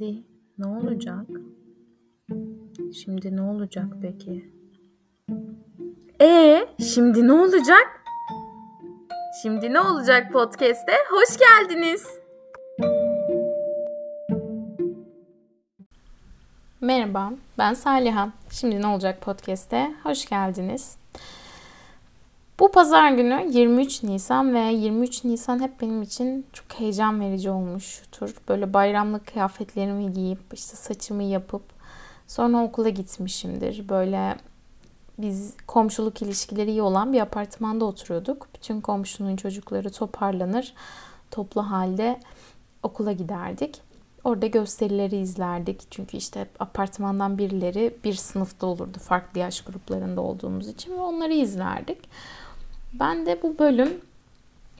Şimdi ne olacak? Şimdi ne olacak peki? E şimdi ne olacak? Şimdi ne olacak podcast'te? Hoş geldiniz. Merhaba, ben Saliha. Şimdi ne olacak podcast'te? Hoş geldiniz. Bu pazar günü 23 Nisan ve 23 Nisan hep benim için çok heyecan verici olmuştur. Böyle bayramlık kıyafetlerimi giyip işte saçımı yapıp sonra okula gitmişimdir. Böyle biz komşuluk ilişkileri iyi olan bir apartmanda oturuyorduk. Bütün komşunun çocukları toparlanır, toplu halde okula giderdik. Orada gösterileri izlerdik. Çünkü işte apartmandan birileri bir sınıfta olurdu. Farklı yaş gruplarında olduğumuz için ve onları izlerdik. Ben de bu bölüm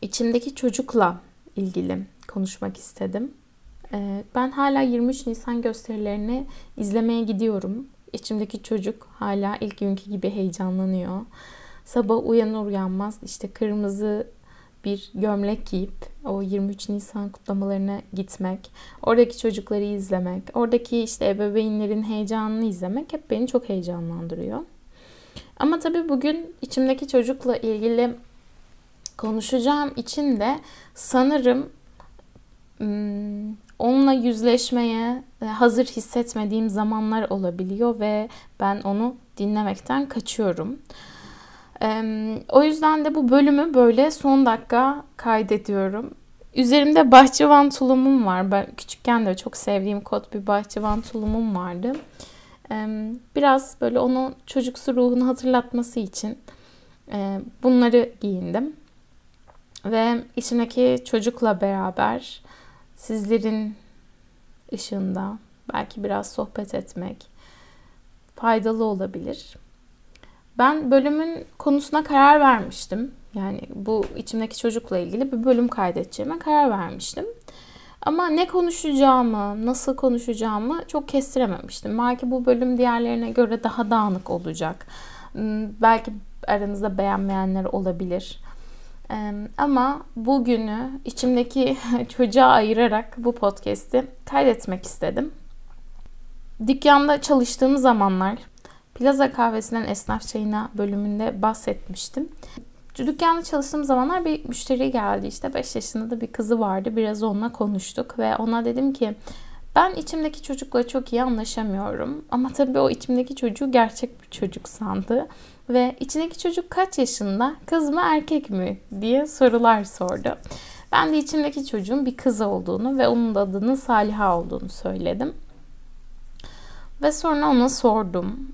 içimdeki çocukla ilgili konuşmak istedim. Ee, ben hala 23 Nisan gösterilerini izlemeye gidiyorum. İçimdeki çocuk hala ilk günkü gibi heyecanlanıyor. Sabah uyanır uyanmaz işte kırmızı bir gömlek giyip o 23 Nisan kutlamalarına gitmek, oradaki çocukları izlemek, oradaki işte ebeveynlerin heyecanını izlemek hep beni çok heyecanlandırıyor. Ama tabii bugün içimdeki çocukla ilgili konuşacağım için de sanırım hmm, onunla yüzleşmeye e, hazır hissetmediğim zamanlar olabiliyor ve ben onu dinlemekten kaçıyorum. O yüzden de bu bölümü böyle son dakika kaydediyorum. Üzerimde bahçıvan tulumum var. Ben küçükken de çok sevdiğim kot bir bahçıvan tulumum vardı. Biraz böyle onu çocuksu ruhunu hatırlatması için bunları giyindim. Ve içimdeki çocukla beraber sizlerin ışığında belki biraz sohbet etmek faydalı olabilir. Ben bölümün konusuna karar vermiştim. Yani bu içimdeki çocukla ilgili bir bölüm kaydedeceğime karar vermiştim. Ama ne konuşacağımı, nasıl konuşacağımı çok kestirememiştim. Belki bu bölüm diğerlerine göre daha dağınık olacak. Hmm, belki aranızda beğenmeyenler olabilir. Ama bugünü içimdeki çocuğa ayırarak bu podcast'i kaydetmek istedim. Dükkanda çalıştığım zamanlar Plaza Kahvesi'nden Esnaf Çayına bölümünde bahsetmiştim. Dükkanda çalıştığım zamanlar bir müşteri geldi işte 5 yaşında da bir kızı vardı. Biraz onunla konuştuk ve ona dedim ki ben içimdeki çocukla çok iyi anlaşamıyorum. Ama tabii o içimdeki çocuğu gerçek bir çocuk sandı. Ve içindeki çocuk kaç yaşında? Kız mı erkek mi? diye sorular sordu. Ben de içimdeki çocuğun bir kız olduğunu ve onun da adının Saliha olduğunu söyledim. Ve sonra ona sordum.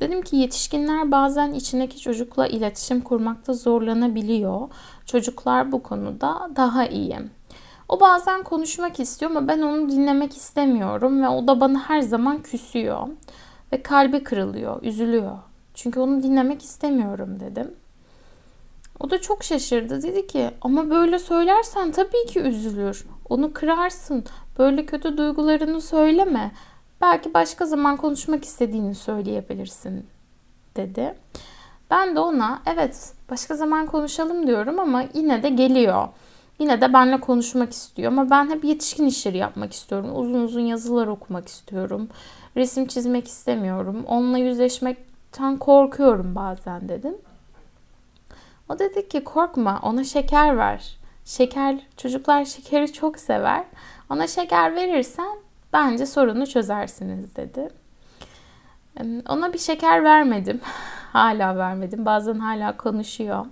Dedim ki yetişkinler bazen içindeki çocukla iletişim kurmakta zorlanabiliyor. Çocuklar bu konuda daha iyi. O bazen konuşmak istiyor ama ben onu dinlemek istemiyorum ve o da bana her zaman küsüyor ve kalbi kırılıyor, üzülüyor. Çünkü onu dinlemek istemiyorum dedim. O da çok şaşırdı. Dedi ki ama böyle söylersen tabii ki üzülür. Onu kırarsın. Böyle kötü duygularını söyleme. Belki başka zaman konuşmak istediğini söyleyebilirsin dedi. Ben de ona evet başka zaman konuşalım diyorum ama yine de geliyor. Yine de benimle konuşmak istiyor ama ben hep yetişkin işleri yapmak istiyorum. Uzun uzun yazılar okumak istiyorum. Resim çizmek istemiyorum. Onunla yüzleşmekten korkuyorum bazen dedim. O dedi ki korkma ona şeker ver. Şeker çocuklar şekeri çok sever. Ona şeker verirsen Bence sorunu çözersiniz dedi. Ona bir şeker vermedim. hala vermedim. Bazen hala konuşuyor.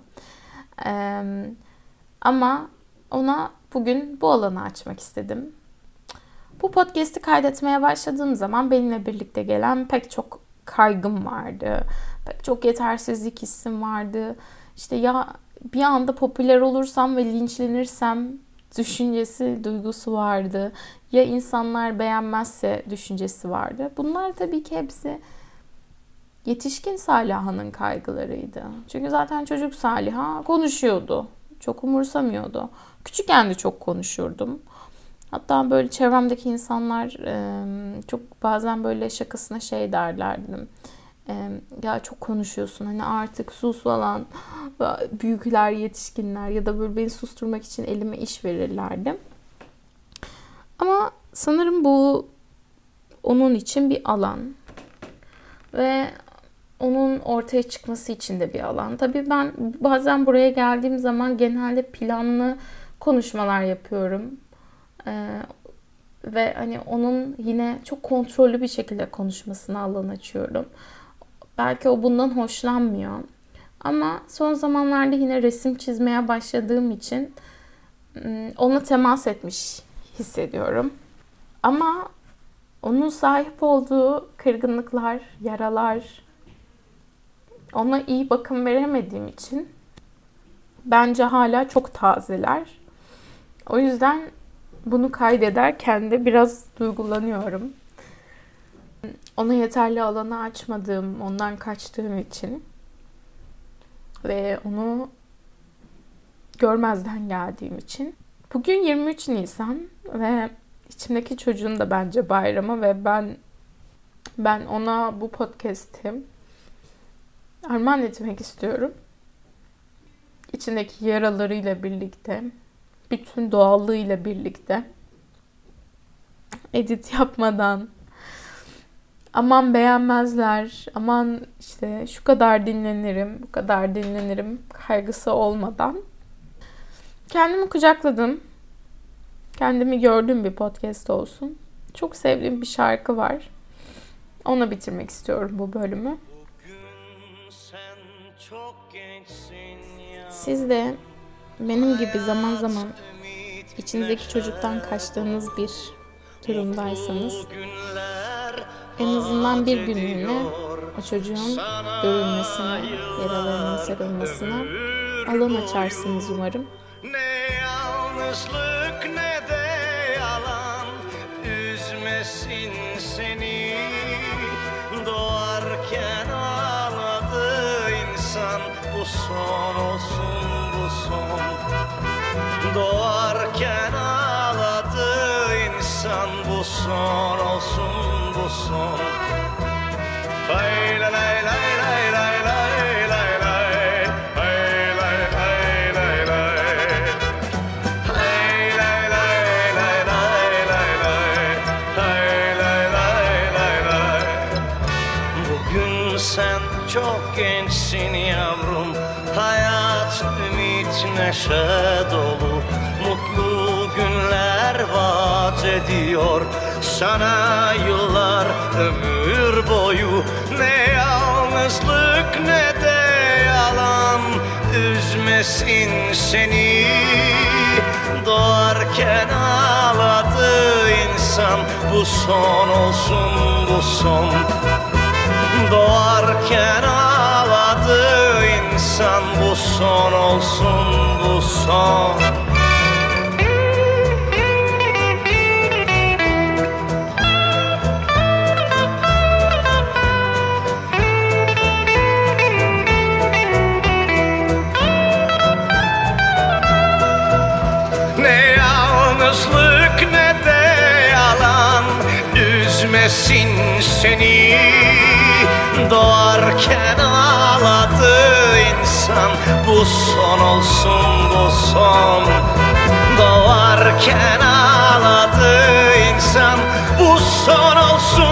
Ama ona bugün bu alanı açmak istedim. Bu podcast'i kaydetmeye başladığım zaman benimle birlikte gelen pek çok kaygım vardı. Pek çok yetersizlik hissim vardı. İşte ya bir anda popüler olursam ve linçlenirsem düşüncesi, duygusu vardı. Ya insanlar beğenmezse düşüncesi vardı. Bunlar tabii ki hepsi yetişkin Saliha'nın kaygılarıydı. Çünkü zaten çocuk Saliha konuşuyordu. Çok umursamıyordu. Küçükken de çok konuşurdum. Hatta böyle çevremdeki insanlar çok bazen böyle şakasına şey derlerdi ya çok konuşuyorsun hani artık sus falan büyükler yetişkinler ya da böyle beni susturmak için elime iş verirlerdi. Ama Sanırım bu onun için bir alan. Ve onun ortaya çıkması için de bir alan. Tabii ben bazen buraya geldiğim zaman genelde planlı konuşmalar yapıyorum. Ee, ve hani onun yine çok kontrollü bir şekilde konuşmasına alan açıyorum. Belki o bundan hoşlanmıyor. Ama son zamanlarda yine resim çizmeye başladığım için ıı, ona temas etmiş hissediyorum. Ama onun sahip olduğu kırgınlıklar, yaralar, ona iyi bakım veremediğim için bence hala çok tazeler. O yüzden bunu kaydederken de biraz duygulanıyorum. Ona yeterli alanı açmadığım, ondan kaçtığım için ve onu görmezden geldiğim için. Bugün 23 Nisan ve içimdeki çocuğun da bence bayramı ve ben ben ona bu podcast'i armağan etmek istiyorum. İçindeki yaralarıyla birlikte, bütün doğallığıyla birlikte edit yapmadan aman beğenmezler, aman işte şu kadar dinlenirim, bu kadar dinlenirim kaygısı olmadan kendimi kucakladım. Kendimi gördüğüm bir podcast olsun. Çok sevdiğim bir şarkı var. Ona bitirmek istiyorum bu bölümü. Siz de benim gibi zaman zaman içinizdeki çocuktan kaçtığınız bir durumdaysanız en azından bir günlüğüne o çocuğun görülmesine, yaralarının sarılmasına alan açarsınız umarım. Ne yalnızlık ne de yalan üzmesin seni Doğarken ağladı insan bu son olsun bu son Doğarken ağladı insan bu son Bugün sen çok gençsin yavrum Hayat ümit neşe dolu. Mutlu günler vaat ediyor Sana yıllar ömür boyu. Ne yalnızlık ne de yalan Üzmesin seni. Doğarken ağladı insan Bu son olsun bu son Doğarken ağladı insan Bu son olsun bu son. Yalnızlık ne de yalan Üzmesin seni Doğarken ağladı insan. Bu son olsun bu son. Doğarken ağladı insan. Bu son olsun